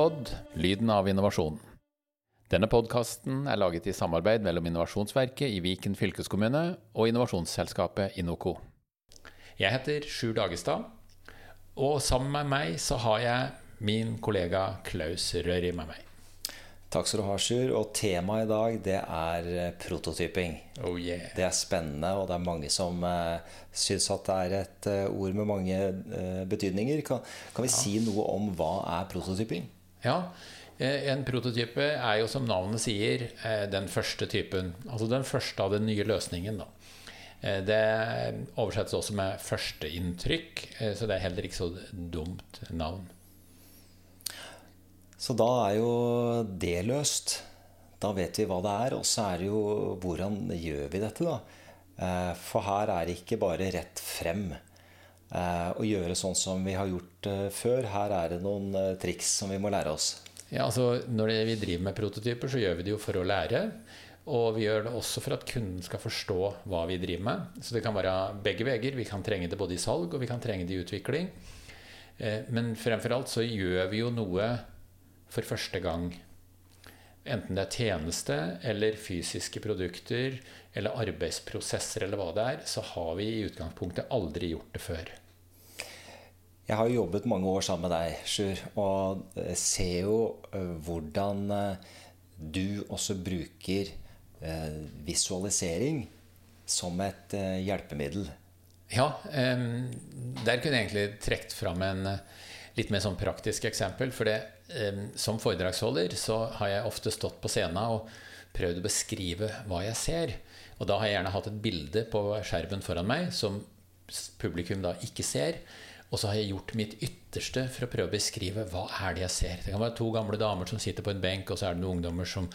Inopod lyden av innovasjon. Denne podkasten er laget i samarbeid mellom Innovasjonsverket i Viken fylkeskommune og innovasjonsselskapet Inoco. Jeg heter Sjur Dagestad, og sammen med meg så har jeg min kollega Klaus Røri med meg. Takk skal du ha, Sjur. Og temaet i dag det er eh, prototyping. Oh yeah. Det er spennende, og det er mange som uh, syns at det er et uh, ord med mange uh, betydninger. Kan, kan vi ja. si noe om hva er prototyping? Ja, en prototype er jo som navnet sier den første typen. Altså den første av den nye løsningen. da. Det oversettes også med førsteinntrykk, så det er heller ikke så dumt navn. Så da er jo det løst. Da vet vi hva det er. Og så er det jo hvordan gjør vi dette, da? Eh, for her er det ikke bare rett frem eh, å gjøre sånn som vi har gjort eh, før. Her er det noen triks som vi må lære oss. Ja, altså Når vi driver med prototyper, så gjør vi det jo for å lære. Og vi gjør det også for at kunden skal forstå hva vi driver med. Så det kan være begge veier. Vi kan trenge det både i salg og vi kan trenge det i utvikling. Men fremfor alt så gjør vi jo noe for første gang. Enten det er tjeneste eller fysiske produkter eller arbeidsprosesser eller hva det er, så har vi i utgangspunktet aldri gjort det før. Jeg har jo jobbet mange år sammen med deg, Sjur, og ser jo eh, hvordan eh, du også bruker eh, visualisering som et hjelpemiddel. Ja, der kunne jeg egentlig trukket fram en litt mer sånn praktisk eksempel. For det, som foredragsholder så har jeg ofte stått på scenen og prøvd å beskrive hva jeg ser. Og da har jeg gjerne hatt et bilde på skjermen foran meg som publikum da ikke ser. Og så har jeg gjort mitt ytterste for å prøve å beskrive hva er det jeg ser. Det kan være to gamle damer som sitter på en benk, og så er det noen ungdommer som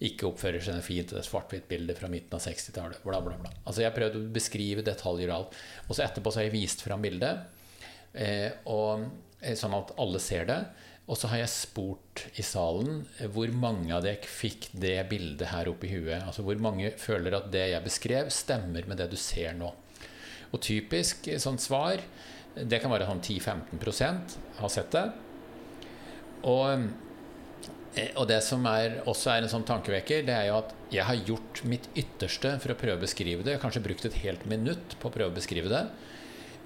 ikke oppfører seg fint. Det er svart-hvitt bilde fra midten av 60-tallet. Bla, bla, bla. Altså Jeg har prøvd å beskrive detaljer og alt. Og så etterpå så har jeg vist fram bildet. Eh, og Eh, sånn at alle ser det. Og så har jeg spurt i salen eh, hvor mange av dere fikk det bildet her oppe i huet. Altså hvor mange føler at det jeg beskrev, stemmer med det du ser nå. Og typisk sånt sånn svar, det kan være sånn 10-15 har sett det. Og, og, det som er, også er en sånn tankevekker, det er jo at jeg har gjort mitt ytterste for å prøve å beskrive det. Jeg har kanskje brukt et helt minutt på å prøve å beskrive det.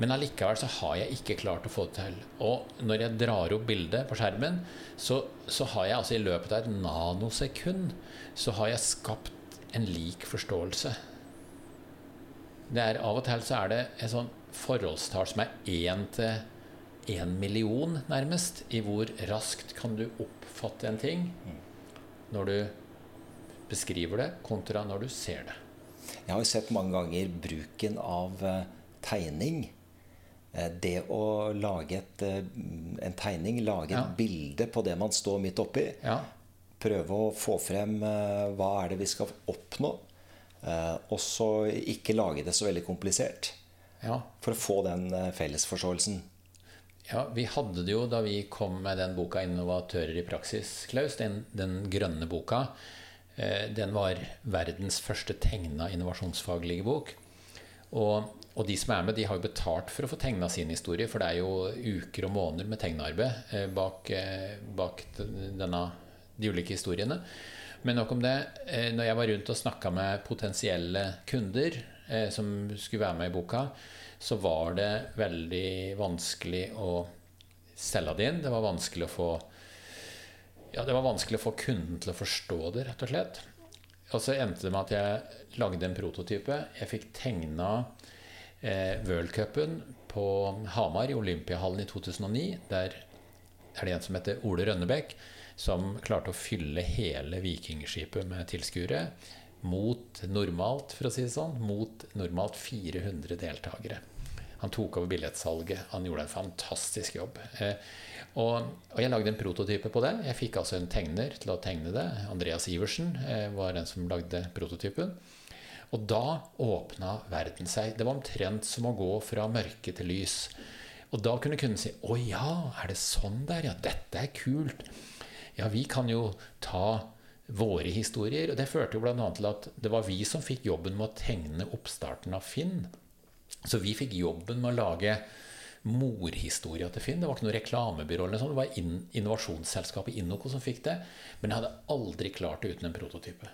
Men allikevel så har jeg ikke klart å få det til. Og når jeg drar opp bildet på skjermen, så, så har jeg altså i løpet av et nanosekund så har jeg skapt en lik forståelse. Det er Av og til så er det et sånn forholdstall som er én til én million, nærmest, i hvor raskt kan du oppfatte en ting når du beskriver det, kontra når du ser det. Jeg har jo sett mange ganger bruken av eh, tegning det å lage et, eh, en tegning, lage ja. et bilde på det man står midt oppi, ja. prøve å få frem eh, hva er det vi skal oppnå, og så ikke lage det så veldig komplisert. Ja. For å få den fellesforståelsen. Ja, Vi hadde det jo da vi kom med den boka 'Innovatører i praksis', Klaus. Den, den grønne boka. Den var verdens første tegna innovasjonsfaglige bok. Og og de som er med, de har jo betalt for å få tegna sin historie, for det er jo uker og måneder med tegnearbeid eh, bak, eh, bak denne, de ulike historiene. Men nok om det. Eh, når jeg var rundt og snakka med potensielle kunder som skulle være med i boka, så var det veldig vanskelig å selge det inn. Det var vanskelig å få ja, det var vanskelig å få kunden til å forstå det, rett og slett. Og så endte det med at jeg lagde en prototype. Jeg fikk tegna eh, Worldcupen på Hamar, i Olympiahallen i 2009. Der er det en som heter Ole Rønnebekk, som klarte å fylle hele Vikingskipet med tilskuere. Mot normalt, for å si det sånn, mot normalt 400 deltakere. Han tok over billettsalget. Han gjorde en fantastisk jobb. Eh, og, og, jeg lagde en prototype på det. Jeg fikk altså en tegner til å tegne det. Andreas Iversen eh, var den som lagde prototypen. Og da åpna verden seg. Det var omtrent som å gå fra mørke til lys. Og da kunne kunden si 'Å ja, er det sånn der? Ja, dette er kult'. Ja, vi kan jo ta våre historier. Og det førte jo bl.a. til at det var vi som fikk jobben med å tegne oppstarten av Finn. Så vi fikk jobben med å lage morhistoria til Finn. Det var ikke noe reklamebyrå. eller sånt. Det var in innovasjonsselskapet Innoco som fikk det. Men jeg hadde aldri klart det uten en prototype.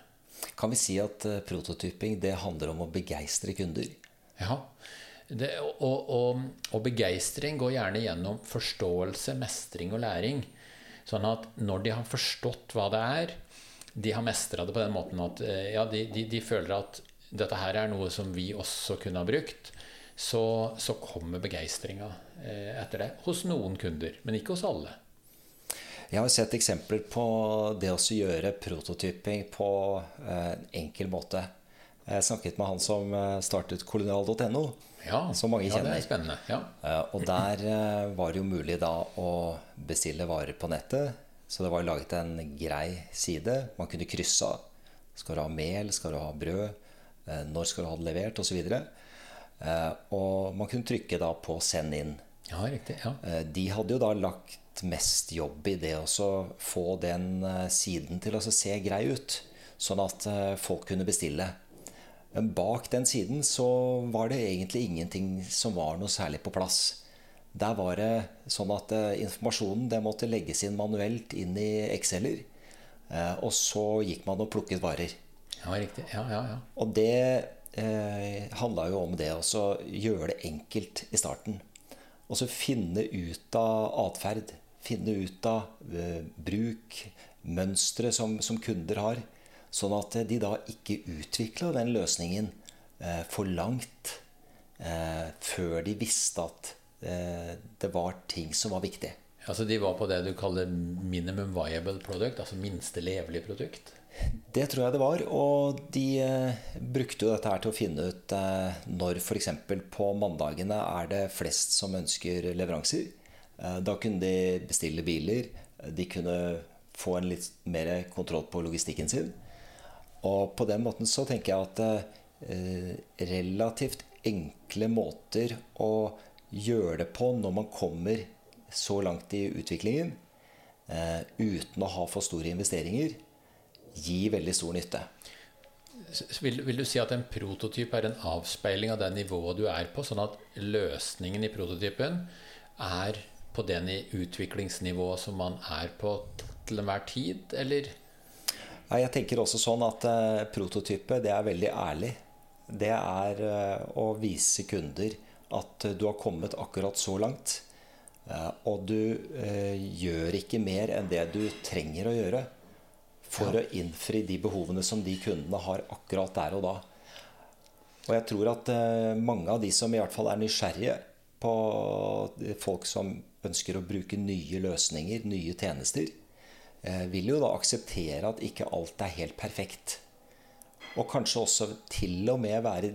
Kan vi si at uh, prototyping det handler om å begeistre kunder? Ja. Det, og, og, og begeistring går gjerne gjennom forståelse, mestring og læring. Sånn at når de har forstått hva det er, de har mestra det på den måten at eh, ja, de, de, de, føler at dette her er noe som vi også kunne ha brukt, så, så kommer begeistringa eh, etter det. Hos noen kunder, men ikke hos alle. Jeg har sett eksempler på det å gjøre prototyping på eh, en enkel måte. Jeg snakket med han som startet kolonial.no, ja, som mange kjenner. Ja, det er spennende. Ja. Og der var det jo mulig da å bestille varer på nettet så det var laget en grei side. Man kunne krysse av. Skal du ha mel? Skal du ha brød? Eh, når skal du ha det levert? Osv. Og, eh, og man kunne trykke da på 'send inn'. Ja, riktig, ja. Eh, de hadde jo da lagt mest jobb i det å få den siden til å se grei ut. Sånn at folk kunne bestille. Men bak den siden så var det egentlig ingenting som var noe særlig på plass. Der var det sånn at uh, informasjonen det måtte legges inn manuelt inn i Excel-er. Og så gikk man og plukket varer. Ja, riktig. Ja, ja, ja. Og det eh, handla jo om det å gjøre det enkelt i starten. Og så finne ut av atferd. Finne ut av uh, bruk, mønstre som, som, kunder har. Sånn at de da ikke utvikla den løsningen uh, for langt uh, før de visste at Eh, det var ting som var viktig. Altså De var på det du kaller minimum viable product, altså minste levelige produkt? Det tror jeg det var. Og de eh, brukte jo dette her til å finne ut eh, når f.eks. på mandagene er det flest som ønsker leveranser. Eh, da kunne de bestille biler. De kunne få en litt mer kontroll på logistikken sin. Og på den måten så tenker jeg at relativt enkle måter å gjøre det på når man kommer så langt i utviklingen uten å ha for store investeringer, gir veldig stor nytte. Vil, vil, du si at en prototyp er en avspeiling av det nivået du er på, sånn at løsningen i prototypen er på det utviklingsnivået som man er på til enhver tid, eller? Ja, jeg tenker også sånn at uh, prototype, det er veldig ærlig. Det er uh, å vise kunder at du har kommet akkurat så langt. Eh, og du gjør ikke mer enn det du trenger å gjøre for ja. å innfri de behovene som de kundene har akkurat der og da. Og jeg tror at eh, mange av de som i hvert fall er nysgjerrige på folk som ønsker å bruke nye løsninger, nye tjenester, vil jo da akseptere at ikke alt er helt perfekt. Og kanskje også til og med være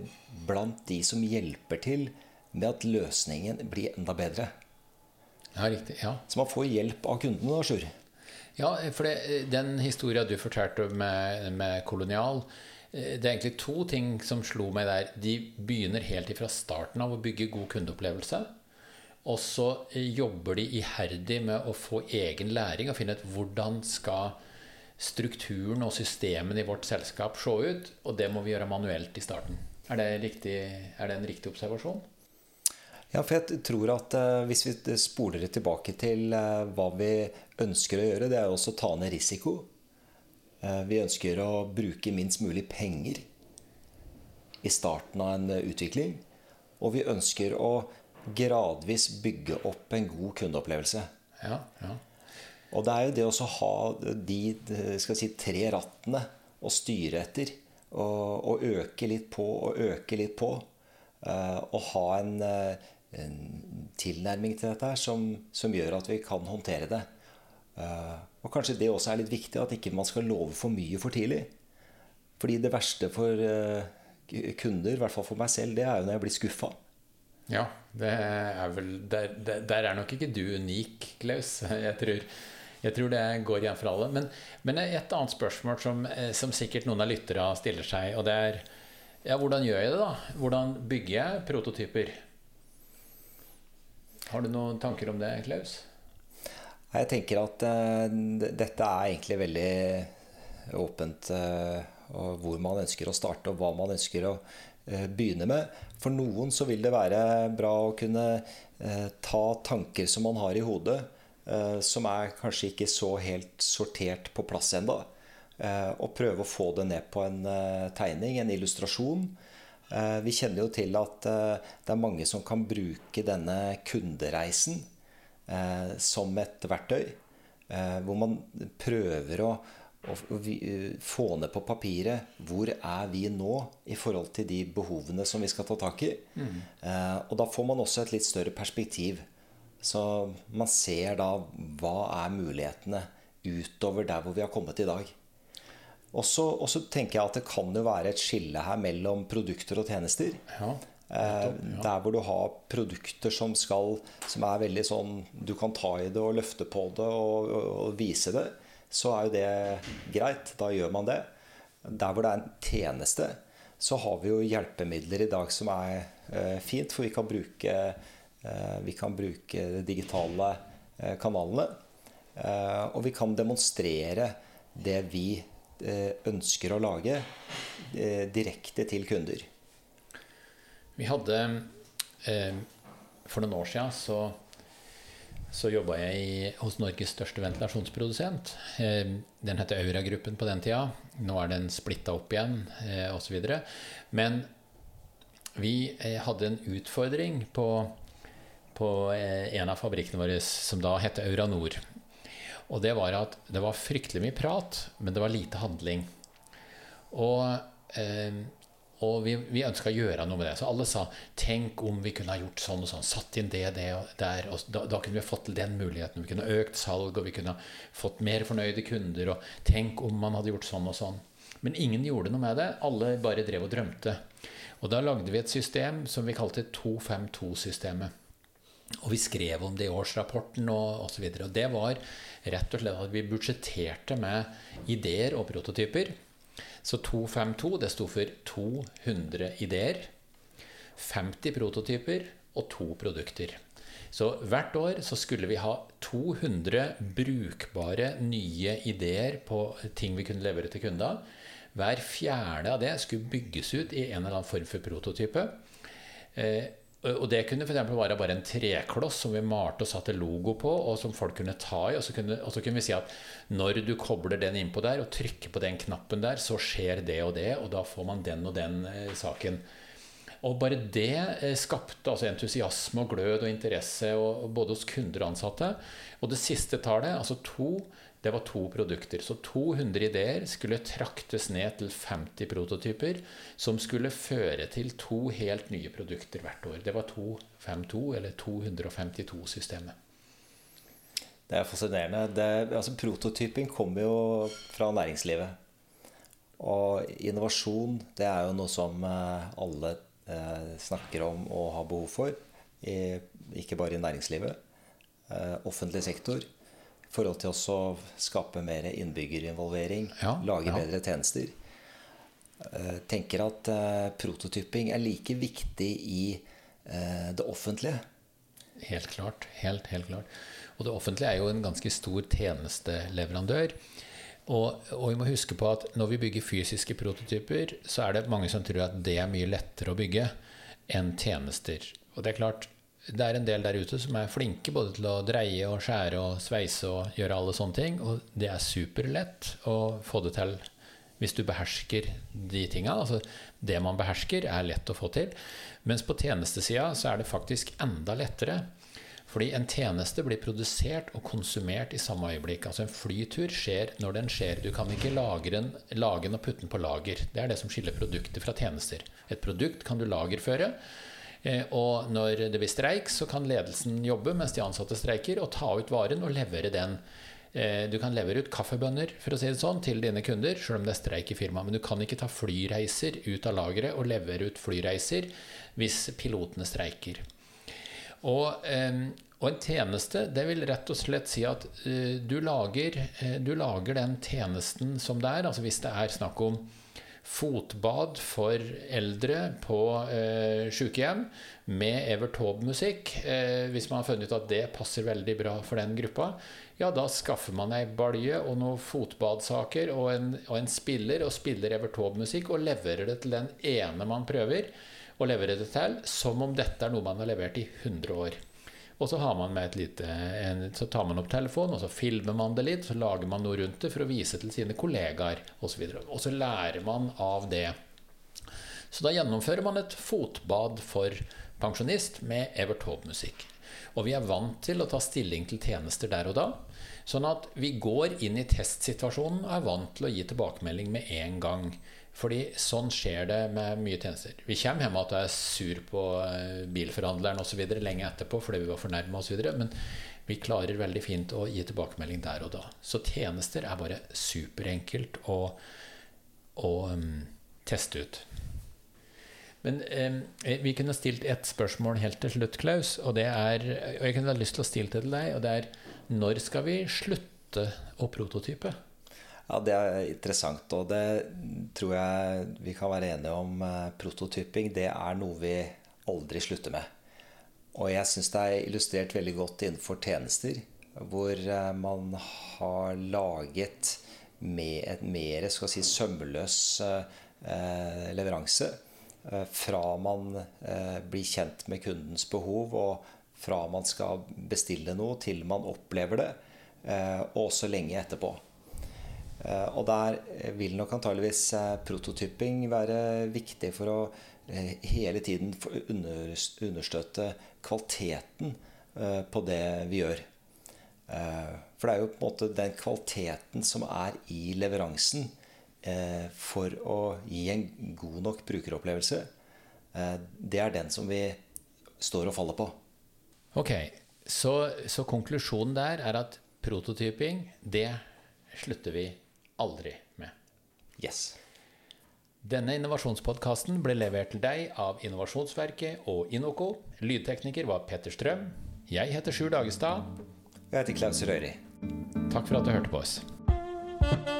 blant de som hjelper til med at løsningen blir enda bedre. Ja, riktig, ja. Så man får hjelp av kundene, da, Sjur. Ja, for det, den historien du fortalte med, med, Kolonial eh, Det er egentlig to ting som slo meg der. De begynner helt fra starten av å bygge god kundeopplevelse. Og så eh, jobber de iherdig med å få egen læring og finne ut hvordan skal strukturen og systemene i vårt selskap se ut. Og det må vi gjøre manuelt i starten. Er det, riktig, er det en riktig observasjon? Ja, for jeg tror at uh, Hvis vi spoler det tilbake til uh, hva vi ønsker å gjøre, det er jo også å ta ned risiko. Uh, vi ønsker å bruke minst mulig penger i starten av en utvikling. Og vi ønsker å gradvis bygge opp en god kundeopplevelse. Ja, ja. Og det er jo det å ha de si, tre rattene å styre etter. Og, og, øke litt på og øke litt på. og ha en tilnærming til dette som, som, gjør at vi kan håndtere det. Uh, og kanskje det også er litt viktig, at ikke man skal love for mye for tidlig. Fordi det verste for uh, kunder, i hvert fall for meg selv, det er jo når jeg blir skuffa. Ja, det er vel der, der, der, er nok ikke du unik, Klaus. Jeg tror, jeg tror det går igjen for alle. Men, men, et annet spørsmål som, eh, som sikkert noen av lytterne stiller seg, og det er ja, hvordan gjør jeg det, da? Hvordan bygger jeg prototyper? Har du noen tanker om det, Klaus? Jeg tenker at uh, dette er egentlig veldig åpent uh, hvor man ønsker å starte, og hva man ønsker å begynne med. For noen så vil det være bra å kunne ta tanker som man har i hodet, som er kanskje ikke så helt sortert på plass ennå. Og prøve å få det ned på en tegning, en illustrasjon. Vi kjenner jo til at det er mange som kan bruke denne kundereisen som et verktøy. Eh, hvor man prøver å, å, eh, få ned på papiret hvor er vi nå i forhold til de behovene som vi skal ta tak i. Mm. Eh, og da får man også et litt større perspektiv. Så man ser da hva er mulighetene utover der hvor vi har kommet i dag. Og så tenker jeg at det kan jo være et skille her mellom produkter og tjenester. Ja. Eh, der hvor du har produkter som, skal, som er veldig sånn Du kan ta i det og løfte på det og, og, og, vise det. Så er jo det greit. Da gjør man det. Der hvor det er en tjeneste, så har vi jo hjelpemidler i dag som er eh, fint. For vi kan bruke, eh, vi kan bruke de digitale eh, kanalene. Eh, og vi kan demonstrere det vi eh, ønsker å lage, direkte til kunder. Vi hadde eh, For noen år siden så, så jobba jeg hos Norges største ventilasjonsprodusent. Eh, den het Aura-gruppen på den tida. Nå er den splitta opp igjen, eh, osv. Men vi eh, hadde en utfordring på, på eh, en av fabrikkene våre som da het Aura Nord. Og det var at det var fryktelig mye prat, men det var lite handling. Og eh, og vi, vi ønska å gjøre noe med det. Så alle sa tenk om vi kunne ha gjort sånn og sånn. Satt inn det, det og der. Og da, da, kunne vi fått til den muligheten. Vi kunne økt salg, og vi kunne fått mer fornøyde kunder. Og tenk om man hadde gjort sånn og sånn. Men ingen gjorde noe med det. Alle bare drev og drømte. Og da lagde vi et system som vi kalte 252-systemet. Og vi skrev om det i årsrapporten og osv. Og, og det var rett og slett at vi budsjetterte med ideer og prototyper. Så 252 det sto for 200 ideer, 50 prototyper og to produkter. Så hvert år så skulle vi ha 200 brukbare nye ideer på ting vi kunne levere til kunder. Hver fjerde av det skulle bygges ut i en eller annen form for prototype. Eh, og det kunne for være bare en trekloss som vi malte og satte logo på, og som folk kunne ta i. Og så kunne, og så kunne vi si at når du kobler den innpå der og trykker på den knappen der, så skjer det og det, og da får man den og den eh, saken. Og bare det eh, skapte altså entusiasme og glød og interesse og både hos kunder og ansatte. Og det siste tallet, altså to, det var to produkter. Så 200 ideer skulle traktes ned til 50 prototyper, som skulle føre til to helt nye produkter hvert år. Det var 252, eller 252-systemet. Det er fascinerende. Det, altså, prototyping kommer jo fra næringslivet. Og innovasjon det er jo noe som eh, alle eh, snakker om og har behov for. Ikke bare i næringslivet. Eh, offentlig sektor. Forhold til å skape mer innbyggerinvolvering. Ja, lage ja. bedre tjenester. Eh, tenker at eh, prototyping er like viktig i eh, det offentlige. Helt klart. Helt, helt klart. Og det offentlige er jo en ganske stor tjenesteleverandør. Og, og, vi må huske på at når vi bygger fysiske prototyper, så er det mange som tror at det er mye lettere å bygge enn tjenester. Og det er klart, det er en del der ute som er flinke både til å dreie og skjære og sveise og gjøre alle sånne ting. Og det er superlett å få det til hvis du behersker de tinga. Altså, det man behersker, er lett å få til. Mens på tjenestesida så er det faktisk enda lettere. Fordi en tjeneste blir produsert og konsumert i samme øyeblikk. Altså En flytur skjer når den skjer. Du kan ikke lage den, lage den og putte den på lager. Det er det som skiller produkter fra tjenester. Et produkt kan du lagerføre. Eh, og når det blir streik, så kan ledelsen jobbe mens de ansatte streiker, og ta ut varen og levere den. Eh, du kan levere ut kaffebønner for å si det sånn, til dine kunder, selv om det er streik i firmaet. Men du kan ikke ta flyreiser ut av lageret og levere ut flyreiser hvis pilotene streiker. Og, og, en tjeneste, det vil rett og slett si at du, lager, du, lager, den tjenesten som det er. Altså hvis det er snakk om fotbad for eldre på eh, sykehjem med Evert Taube-musikk. Eh, hvis man har funnet ut at det passer veldig bra for den gruppa, ja, da skaffer man ei balje og noen fotbadsaker og en, og en spiller, og spiller Evert Taube-musikk og leverer det til den ene man prøver å levere det til, som om dette er noe man har levert i 100 år. Og så, lite, en, så tar man opp telefonen, og så filmer man det litt. Så lager man noe rundt det for å vise til sine kollegaer osv. Og, og så lærer man av det. Så da gjennomfører man et fotbad for pensjonist med Evert Taube-musikk. Og vi er vant til å ta stilling til tjenester der og da. Sånn at vi går inn i testsituasjonen og er vant til å gi tilbakemelding med en gang. Fordi sånn skjer det med mye tjenester. Vi kommer hjem at du er sur på eh, bilforhandleren osv. lenge etterpå fordi vi var fornærma osv. Men vi klarer veldig fint å gi tilbakemelding der og da. Så tjenester er bare superenkelt å, å um, teste ut. Men um, vi kunne stilt ett spørsmål helt til slutt, Klaus. Og, det er, og jeg kunne ha lyst til å stille det til deg. Og det er når skal vi slutte å prototype? Ja, Det er interessant, og det tror jeg vi kan være enige om. Eh, prototyping det er noe vi aldri slutter med. Og jeg syns det er illustrert veldig godt innenfor tjenester, hvor eh, man har laget med et mer skal si, sømløs eh, leveranse. Fra man blir kjent med kundens behov, og fra man skal bestille noe, til man opplever det, og også lenge etterpå. Eh, og der vil nok antageligvis eh, prototyping være viktig for å eh, hele tiden understøtte kvaliteten på det vi gjør. For det er jo på en måte den kvaliteten som er i leveransen for å gi en god nok brukeropplevelse, det er den som vi står og faller på. Ok, så, så konklusjonen der er at prototyping, det slutter vi aldri med. Yes. Denne innovasjonspodkasten ble levert til deg av Innovasjonsverket og Inoco. Lydtekniker var Petter Strøm. Jeg heter Sjur Dagestad. Jeg heter Klaus Røri. Takk for at du hørte på oss.